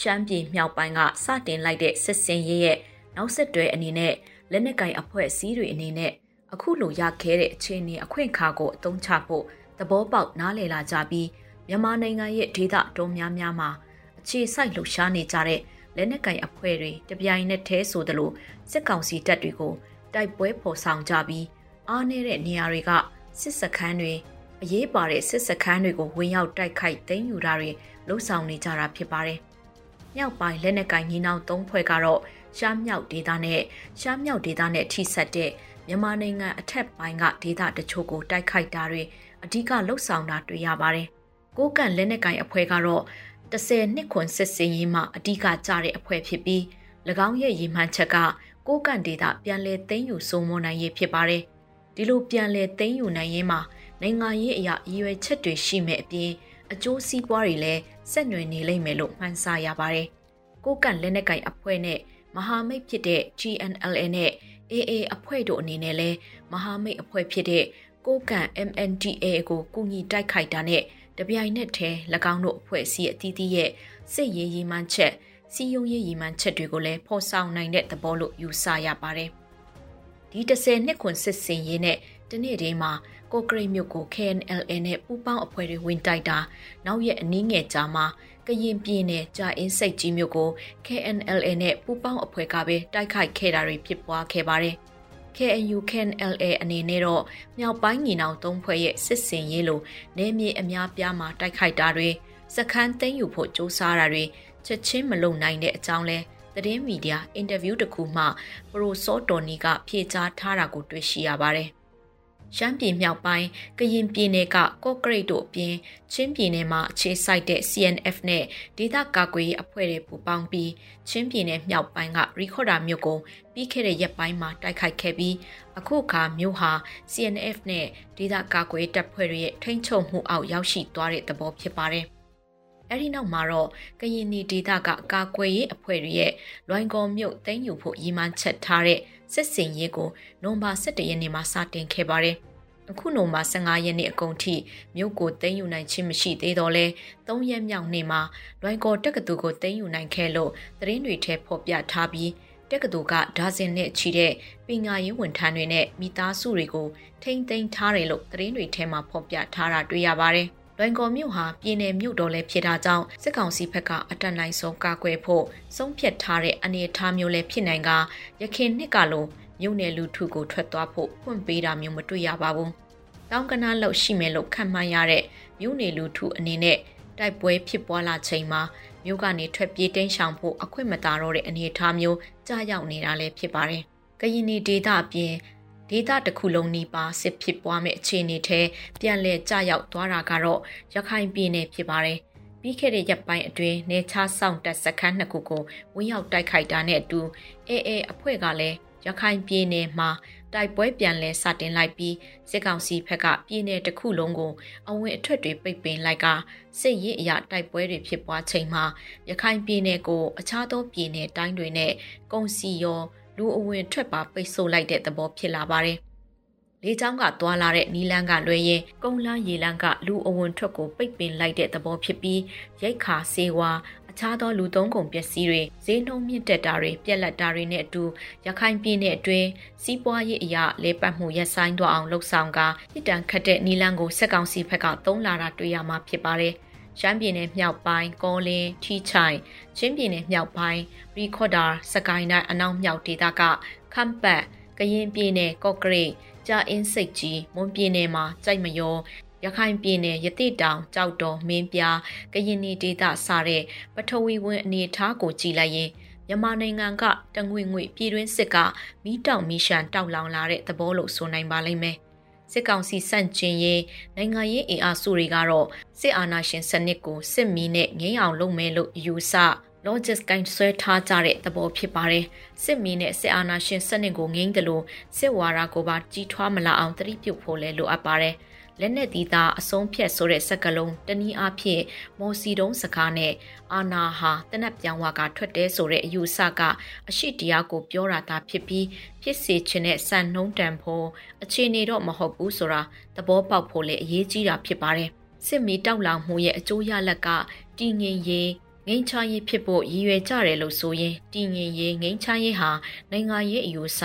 Speaker 4: ရှမ်းပြည်မြောက်ပိုင်းကစတင်လိုက်တဲ့စစ်စင်ရေးရဲ့နောက်ဆက်တွဲအနေနဲ့
Speaker 5: လက်နက်ကင်အဖွဲ့အစည်းတွေအနေနဲ့အခုလိုရခဲ့တဲ့အခြေအနေအခွင့်အခါကိုအသုံးချဖို့ သဘောပေါက်နားလည်လာကြပြီးမြန်မာနိုင်ငံရဲ့ဒေသတော်များများမှာအခြေစိုက်လှုပ်ရှားနေကြတဲ့လက်နက်ကင်အဖွဲ့တွေတပြိုင်နက်တည်းဆိုသလိုစစ်ကောင်စီတပ်တွေကိုတိုက်ပွဲဖော်ဆောင်ကြပြီးအားနည်းတဲ့နေရာတွေကစစ်စခန်းတွေအရေးပါတဲ့စစ်စခန်းတွေကိုဝင်ရောက်တိုက်ခိုက်သိမ်းယူတာတွေလှုပ်ဆောင်နေကြတာဖြစ်ပါတယ်။မြောက်ပိုင်းလက်နက်ကင်ညီနောင်သုံးဖွဲ့ကတော့ရှားမြောက်ဒေသနဲ့ရှားမြောက်ဒေသနဲ့ထိစပ်တဲ့မြန်မာနိုင်ငံအထက်ပိုင်းကဒေသတချို့ကိုတိုက်ခိုက်တာတွေ အဓိကလှုပ်ဆောင်တာတွေ့ရပါတယ်။ကိုကန့်လက်နက်ကင်အဖွဲ့ကတော့10နှစ်ခွန်စစ်စင်ရေးမှာအဓိကကြတဲ့အဖွဲ့ဖြစ်ပြီး၎င်းရဲ့ရည်မှန်းချက်ကကိုကန့်ဒေသပြန်လည်သိမ်းယူစိုးမိုးနိုင်ရေးဖြစ်ပါတယ်။ဒီလိုပြန်လည်သိမ်းယူနိုင်ရေးမှာနိုင်ငံရေးအရာရည်ရွယ်ချက်တွေရှိမဲ့အပြင်အကျိုးစီးပွားတွေလည်းဆက်နွယ်နေလိမ့်မယ်လို့မှန်းဆရပါတယ်။ကိုကန့်လက်နက်ကင်အဖွဲ့နဲ့မဟာမိတ်ဖြစ်တဲ့ GNLA နဲ့ AA အဖွဲ့တို့အနေနဲ့လည်းမဟာမိတ်အဖွဲ့ဖြစ်တဲ့ ကိုကန့် MNDA ကိုကူညီတိုက်ခိုက်တာနဲ့တပြိုင်နက်တည်း၎င်းတို့အဖွဲ့အစည်းအသီးသီးရဲ့စစ်ရေးရည်မှန်းချက်စီယုံရေးရည်မှန်းချက်တွေကိုလည်းဖော်ဆောင်နိုင်တဲ့သဘောလို့ယူဆရပါတယ်။ဒီ30နှစ်ခွန်စစ်စင်ရေးနဲ့တနေ့တည်းမှာကိုကရိတ်မြို့ကို KNLA နဲ့ပူးပေါင်းအဖွဲ့တွေဝင်တိုက်တာနောက်ရက်အနည်းငယ်ကြာမှာကရင်ပြည်နယ်ကြာအင်းစိတ်ကြီးမြို့ကို KNLA နဲ့ပူးပေါင်းအဖွဲ့ကပဲတိုက်ခိုက်ခဲ့တာတွေဖြစ်ပွားခဲ့ပါတယ်။ KNU KNLA အနေနဲ့တော့မြောက်ပိုင်းညီနောင်သုံးဖွဲ့ရဲ့စစ်စင်ရေးလိုနေမြေအများပြားမှာတိုက်ခိုက်တာတွေစခန်းသိမ်းယူဖို့စ조사တာတွေချက်ချင်းမလုပ်နိုင်တဲ့အကြောင်းလဲသတင်းမီဒီယာအင်တာဗျူးတစ်ခုမှပရိုစောတော်နီကဖြေကြားထားတာကိုတွေ့ရှိရပါတယ်။ ရှမ်းပြည်မြောက်ပိုင်းကရင်ပြည်နယ်ကကော့ကရိတ်တို့အပြင်ချင်းပြည်နယ်မှာအခြေစိုက်တဲ့ CNF နဲ့ဒေသကာကွယ်ရေးအဖွဲ့တွေပူးပေါင်းပြီးချင်းပြည်နယ်မြောက်ပိုင်းကရီခေါ်ဒါမြို့ကိုပြီးခဲ့တဲ့ရက်ပိုင်းမှာတိုက်ခိုက်ခဲ့ပြီးအခုအခါမြို့ဟာ CNF နဲ့ဒေသကာကွယ်တပ်ဖွဲ့တွေရဲ့ထိန်းချုပ်မှုအောက်ရောက်ရှိသွားတဲ့သဘောဖြစ်ပါတယ်။အဲဒီနောက်မှာတော့ကရင်နီဒေသကကာကွယ်ရေးအဖွဲ့တွေရဲ့လွိုင်ကော်မြို့သိမ်းယူဖို့ရည်မှန်းချက်ထားတဲ့ စစ်စင်ရေးကိုနိုဝင်ဘာ17ရက်နေ့မှာစတင်ခဲ့ပါတယ်။အခုနိုဝင်ဘာ15ရက်နေ့အကုန်ထိမြို့ကိုသိမ်းယူနိုင်ခြင်းမရှိသေးတော့လဲ3ရက်မြောက်နေ့မှာလွိုင်ကော်တက္ကသိုလ်ကိုသိမ်းယူနိုင်ခဲ့လို့သတင်းတွေထဲဖော်ပြထားပြီးတက္ကသိုလ်ကဒါဇင်နဲ့ချီတဲ့ပညာရေးဝန်ထမ်းတွေနဲ့မိသားစုတွေကိုထိမ့်သိမ်းထားတယ်လို့သတင်းတွေထဲမှာဖော်ပြထားတာတွေ့ရပါတယ်။ လွိုင်ကော်မြို့ဟာပြည်내မြို့တော်လည်းဖြစ်တာကြောင့်စစ်ကောင်စီဘက်ကအတက်နိုင်ဆုံးကာကွယ်ဖို့ဆုံးဖြတ်ထားတဲ့အနေအထားမျိုးလည်းဖြစ်နိုင်ကရခင်နှစ်ကလိုမြို့နယ်လူထုကိုထွက်သွားဖို့ဖွင့်ပေးတာမျိုးမတွေ့ရပါဘူး။တောင်းကနာလောက်ရှိမယ်လို့ခံမှန်းရတဲ့မြို့နယ်လူထုအနေနဲ့တိုက်ပွဲဖြစ်ပွားလာချိန်မှာမြို့ကနေထွက်ပြေးတိမ်းရှောင်ဖို့အခွင့်မသာတော့တဲ့အနေအထားမျိုးကြားရောက်နေတာလည်းဖြစ်ပါတယ်။ကရင်နီဒေသအပြင် ဒေသတစ်ခုလုံးနီးပါးစစ်ဖြစ်ပွားမဲ့အခြေအနေထဲပြန်လည်ကျရောက်သွားတာကတော့ရခိုင်ပြည်နယ်ဖြစ်ပါတယ်။ပြီးခဲ့တဲ့ရက်ပိုင်းအတွင်းနေချဆောင်တပ်စခန်းနှစ်ခုကိုဝင်းရောက်တိုက်ခိုက်တာနဲ့အတူအေအေအဖွဲ့ကလည်းရခိုင်ပြည်နယ်မှာတိုက်ပွဲပြန်လည်စတင်လိုက်ပြီးစစ်ကောင်စီဘက်ကပြည်နယ်တစ်ခုလုံးကိုအဝင်အထွက်တွေပိတ်ပင်လိုက်ကစစ်ရေးအရာတိုက်ပွဲတွေဖြစ်ပွားချိန်မှာရခိုင်ပြည်နယ်ကိုအခြားသောပြည်နယ်တိုင်းတွေနဲ့ကုန်စီရော လူအဝင်ထွက်ပါပိတ်ဆို့လိုက်တဲ့သဘောဖြစ်လာပါတယ်။လေကြောင်းကသွာလာတဲ့နီလန်းကလွဲရင်ကုန်းလန်းရေလန်းကလူအဝင်ထွက်ကိုပိတ်ပင်လိုက်တဲ့သဘောဖြစ်ပြီးရိတ်ခါစေဝါအခြားသောလူသုံးကုန်ပစ္စည်းတွေဈေးနှုန်းမြင့်တက်တာတွေပြက်လက်တာတွေနဲ့အတူရခိုင်ပြည်နယ်အတွင်းစီးပွားရေးအရာလဲပတ်မှုရပ်ဆိုင်းသွားအောင်လှုံ့ဆော်ကပြည်တန်ခတ်တဲ့နီလန်းကိုစက်ကောင်စီဘက်ကသုံးလာတာတွေ့ရမှာဖြစ်ပါတယ်။ ရှမ်းပြည်နယ်မြောက်ပိုင်းကောလင်းထီချိုင်ချင်းပြည်နယ်မြောက်ပိုင်းရီခေါ်ဒါစကိုင်းတိုင်းအနောက်မြောက်ဒေသကခမ်ပတ်ကရင်ပြည်နယ်ကော့ကရိတ်ကြာအင်းစိတ်ကြီးမွန်ပြည်နယ်မှာကြိုက်မယောရခိုင်ပြည်နယ်ရတိတောင်ကြောက်တော်မင်းပြားကရင်နီဒေသစတဲ့ပထဝီဝင်အနေထားကိုကြည်လိုက်ရင်မြန်မာနိုင်ငံကတငွေငွေပြည်တွင်းစစ်ကမီးတောင်မီးရှန်တောက်လောင်လာတဲ့သဘောလို့ဆိုနိုင်ပါလိမ့်မယ်။ စစ်ကောင်စီစန့်ကျင်ရေးနိုင်ငံရေးအင်အားစုတွေကတော့စစ်အာဏာရှင်စနစ်ကိုစစ်မီးနဲ့ငြိမ်းအောင်လုပ်မယ်လို့ယူဆ logic ကိုင်းဆွဲထားကြတဲ့သဘောဖြစ်ပါတယ်စစ်မီးနဲ့စစ်အာဏာရှင်စနစ်ကိုငြိမ်းတယ်လို့စစ်ဝါဒကိုပါကြီးထွားမလာအောင်တတိပြုတ်ဖို့လဲလိုအပ်ပါတယ်။ လက်နက်သီးသားအဆုံးဖြတ်ဆိုတဲ့စကားလုံးတနည်းအားဖြင့်မော်စီတုံးစကားနဲ့အာနာဟာတနက်ပြောင်ဝါကထွက်တဲ့ဆိုတဲ့အယူဆကအရှိတရားကိုပြောတာသာဖြစ်ပြီးဖြစ်စေခြင်းနဲ့စံနှုံးတန်ဖို့အခြေအနေတော့မဟုတ်ဘူးဆိုတာသဘောပေါက်ဖို့လည်းအရေးကြီးတာဖြစ်ပါတယ်စစ်မီတောက်လောင်မှုရဲ့အကျိုးရလက်ကတည်ငြိမ်ရေး ငိမ့်ချရေးဖြစ်ဖို့ရည်ရွယ်ကြတယ်လို့ဆိုရင်တည်ငြိမ်ရေးငိမ့်ချရေးဟာနိုင်ငံရေးအယူဆ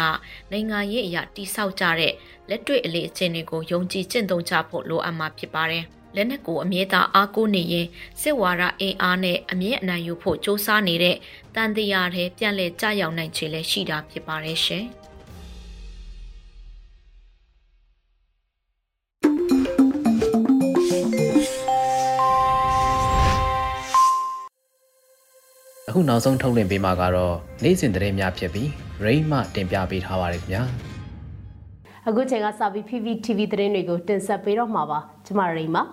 Speaker 5: နိုင်ငံရေးအရာတိဆောက်ကြတဲ့လက်တွေ့အလေးအကျင့်တွေကိုယုံကြည်ကျင့်သုံးကြဖို့လိုအပ်မှာဖြစ်ပါတယ်။လက်နက်ကိုအမြဲတမ်းအားကိုးနေရင်စစ်ဝါဒအင်အားနဲ့အမြင့်အနိုင်ယူဖို့စ조사နေတဲ့တန်တရားတွေပြန်လည်ကြရောက်နိုင်ခြေလည်းရှိတာဖြစ်ပါတယ်ရှင်။
Speaker 1: အခုနောက်ဆုံးထုတ်လွှင့်ပေးမှာကတော့နေ့စဉ်သတင်းများဖြစ်ပြီး rain မှတင်ပြပေးထားပါတယ်ခင်ဗျာ
Speaker 6: အခုချိန်ကစပြီး PPTV သတင်းတွေကိုတင်ဆက်ပေးတော့မှာပါကျမရိန်ပါ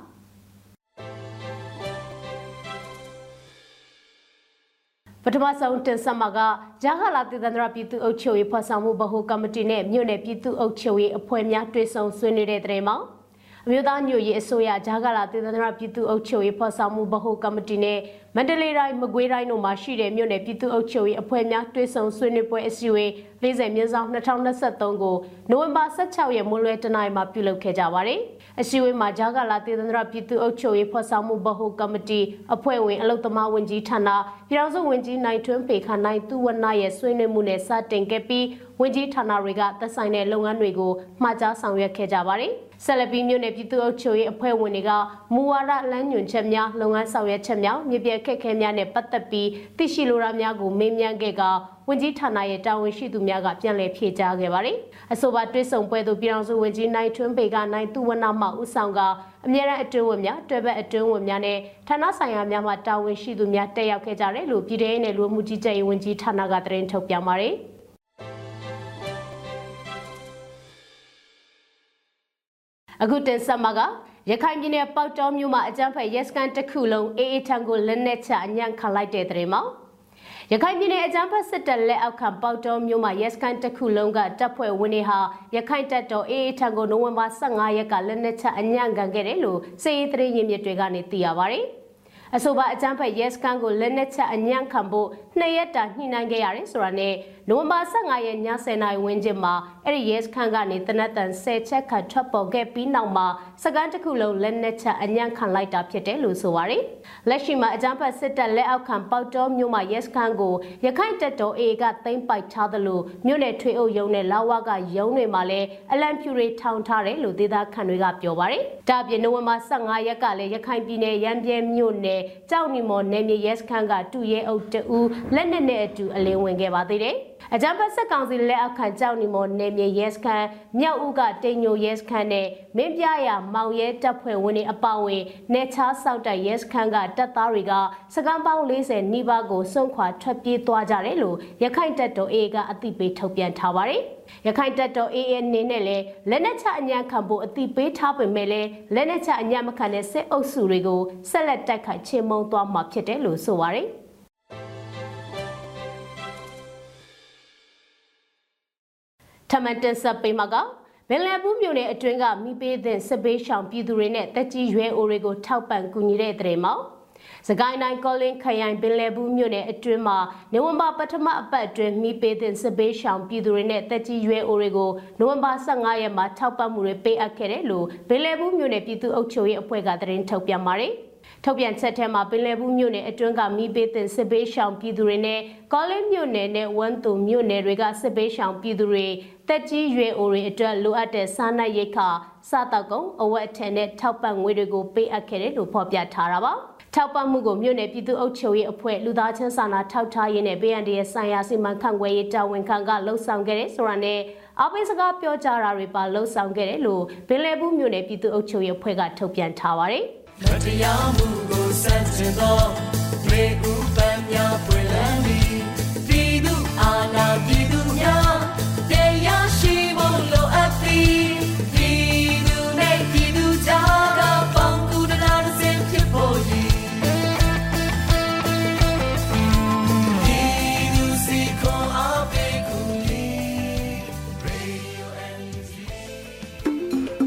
Speaker 6: ပထမဆုံးတင်ဆက်မှာကဂျာခလာတည်တန္တရပြည်သူ့အုပ်ချုပ်ရေးဖွဲ့ဆောင်မှုဗဟိုကော်မတီနဲ့မြို့နယ်ပြည်သူ့အုပ်ချုပ်ရေးအဖွဲ့များတွေ့ဆုံဆွေးနွေးတဲ့တဲ့မှာ အမျိုးသားညွရေးအစိုးရဂျာဂလာတည်တန္တရပြည်သူ့အုပ်ချုပ်ရေးဖော်ဆောင်မှုဗဟိုကော်မတီနဲ့မန္တလေးတိုင်းမကွေးတိုင်းတို့မှာရှိတဲ့မြို့နယ်ပြည်သူ့အုပ်ချုပ်ရေးအဖွဲ့များတွဲဆုံဆွေးနွေးပွဲအစည်းအဝေး40မြင်းဆောင်2023ကိုနိုဝင်ဘာ16ရက်မွန်းလွဲတနင်္လာမှာပြုလုပ်ခဲ့ကြပါတယ်။အစည်းအဝေးမှာဂျာဂလာတည်တန္တရပြည်သူ့အုပ်ချုပ်ရေးဖော်ဆောင်မှုဗဟိုကော်မတီအဖွဲ့ဝင်အလုသမားဝန်ကြီးဌာနပြည်ထောင်စုဝန်ကြီးနိုင်ထွန်းပေခနိုင်သူဝနရဲ့ဆွေးနွေးမှုနဲ့စတင်ခဲ့ပြီးဝန်ကြီးဌာနတွေကသက်ဆိုင်တဲ့လုပ်ငန်းတွေကိုမှာကြားဆောင်ရွက်ခဲ့ကြပါတယ်။ ဆက်လက်ပြီးမြို့နယ်ပြည်သူ့အုပ်ချုပ်ရေးအဖွဲ့ဝင်တွေကမူဝါဒလမ်းညွှန်ချက်များလုပ်ငန်းဆောင်ရွက်ချက်များမြေပြခက်ခဲများနဲ့ပတ်သက်ပြီးသိရှိလိုတာများကိုမေးမြန်းခဲ့ကဝန်ကြီးဌာနရဲ့တာဝန်ရှိသူများကပြန်လည်ဖြေကြားခဲ့ပါတယ်။အဆိုပါတွဲဆုံပွဲသို့ပြည်ထောင်စုဝန်ကြီးနိုင်ထွန်းပေကနိုင်သူဝနမှဦးဆောင်ကအမြဲတမ်းအတွင်းဝင်များတွဲဘက်အတွင်းဝင်များနဲ့ဌာနဆိုင်ရာများမှတာဝန်ရှိသူများတက်ရောက်ခဲ့ကြတယ်လို့ပြည်ထောင်စုလူမှုကြီးကြပ်ရေးဝန်ကြီးဌာနကသတင်းထုတ်ပြန်ပါတယ်။ အခုတင်ဆက်မှာကရခိုင်ပြည်နယ်ပေါတောမြို့မှာအကြမ်းဖက်ရဲစခန်းတစ်ခုလုံးအေးအေးထံကိုလက်နက်ချအညံ့ခံလိုက်တဲ့တဲ့မှာရခိုင်ပြည်နယ်အကြမ်းဖက်စစ်တပ်လက်အောက်ခံပေါတောမြို့မှာရဲစခန်းတစ်ခုလုံးကတပ်ဖွဲ့ဝင်တွေဟာရခိုင်တပ်တော်အေးအေးထံကိုနိုဝင်ဘာ15ရက်ကလက်နက်ချအညံ့ခံခဲ့တယ်လို့စေရေးသတင်းရင်းမြစ်တွေကနေသိရပါဗျ။အဆိုပါအကြမ်းဖက်ရဲစခန်းကိုလက်နက်ချက်အညံ့ခံဖို့နှစ်ရက်တာညှိနှိုင်းခဲ့ရတယ်ဆိုတာနဲ့ နိုဝင်ဘာ15ရက်ည10:00နာရီဝန်းကျင်မှာအဲ့ဒီရဲစခန်းကနေတနက်တန်10ချက်ခန့်ထွက်ပေါ်ခဲ့ပြီးနောက်မှာစကန်တစ်ခုလုံးလက်နက်ချက်အညံ့ခံလိုက်တာဖြစ်တယ်လို့ဆိုပါရယ်လက်ရှိမှာအကြမ်းဖက်စစ်တပ်လက်အောက်ခံပေါတောမြို့မှာရဲစခန်းကိုရခိုင်တပ်တော် A ကသိမ်းပိုက်ထားသလိုမြို့နယ်ထွေအုပ်ရုံးနဲ့လာဝကရုံးတွေမှာလည်းအလံဖြူတွေထောင်ထားတယ်လို့ဒေသခံတွေကပြောပါရယ်ဒါအပြင်နိုဝင်ဘာ15ရက်ကလည်းရခိုင်ပြည်နယ်ရန်ပြဲမြို့နယ်ကြောက်နီမော်နယ်မြေရဲစခန်းကတူရဲအုပ်တဦးလက်နက်နဲ့အတူအလင်းဝင်ခဲ့ပါသေးတယ်။ အကြမ်းဖက်စစ်ကောင်စီလက်အောက်ခံကြောက်နီမော်နယ်မြေရဲစခန်းမြောက်ဦးကတိန်ညိုရဲစခန်းနဲ့မင်းပြရမောင်ရဲတပ်ဖွဲ့ဝင်တွေအပါအဝင်နေချားစောက်တိုက်ရဲစခန်းကတပ်သားတွေကစကမ်းပေါင်း40နီးပါးကိုစွန့်ခွာထွက်ပြေးသွားကြတယ်လို့ရခိုင်တပ်တော် AA ကအသိပေးထုတ်ပြန်ထားပါတယ်။ရခိုင်တပ်တော် AA အနေနဲ့လည်းလက်နက်ချအညံခံဖို့အသိပေးထားပေမဲ့လည်းလက်နက်ချအညံမခံတဲ့စစ်အုပ်စုတွေကိုဆက်လက်တိုက်ခိုက်ချေမှုန်းသွားမှာဖြစ်တယ်လို့ဆိုပါတယ်။ မန်တင်ဆက်ပေးမှာကဘင်လယ်ဘူးမြို့နယ်အတွင်းကမိပေးတဲ့စစ်ပေးရှောင်ပြည်သူတွေနဲ့တက်ကြီးရွယ်အိုတွေကိုထောက်ပံ့ကူညီတဲ့တဲ့မှာစကိုင်းတိုင်းကောလင်းခရိုင်ပင်လယ်ဘူးမြို့နယ်အတွင်းမှာနိုဝင်ဘာပထမအပတ်အတွင်းမိပေးတဲ့စစ်ပေးရှောင်ပြည်သူတွေနဲ့တက်ကြီးရွယ်အိုတွေကိုနိုဝင်ဘာ15ရက်မှာထောက်ပံ့မှုတွေပေးအပ်ခဲ့တယ်လို့ပင်လယ်ဘူးမြို့နယ်ပြည်သူ့အုပ်ချုပ်ရေးအဖွဲ့ကသတင်းထုတ်ပြန်ပါတယ်။ ထုတ်ပြန်ချက်ထဲမှာပင်လယ်ဘူးမြို့နယ်အတွင်းကမိပေးတင်စစ်ပေးရှောင်ပြည်သူတွေနဲ့ကောလင်းမြို့နယ်နဲ့ဝမ်တူမြို့နယ်တွေကစစ်ပေးရှောင်ပြည်သူတွေတက်ကြီးရွယ်အိုတွေအတွက်လိုအပ်တဲ့စားနပ်ရိက္ခာစားတောက်ကုန်အဝတ်အထည်နဲ့ထောက်ပံ့ငွေတွေကိုပေးအပ်ခဲ့တယ်လို့ဖော်ပြထားတာပါထောက်ပံ့မှုကိုမြို့နယ်ပြည်သူ့အုပ်ချုပ်ရေးအဖွဲ့လူသားချင်းစာနာထောက်ထားရေးနဲ့ BND ရဲ့ဆိုင်ရာစီမံခန့်ခွဲရေးတာဝန်ခံကလှုပ်ဆောင်ခဲ့တဲ့ဆိုတာနဲ့အပိစကားပြောကြားတာတွေပါလှုပ်ဆောင်ခဲ့တယ်လို့ဘင်လယ်ဘူးမြို့နယ်ပြည်သူ့အုပ်ချုပ်ရေးအဖွဲ့ကထုတ်ပြန်ထားပါတယ်။ မတရားမှုကိုစန့်ကျင်သောရေဥပံများပွင့်လန်းသည်ပြည်သူအာဏာပြ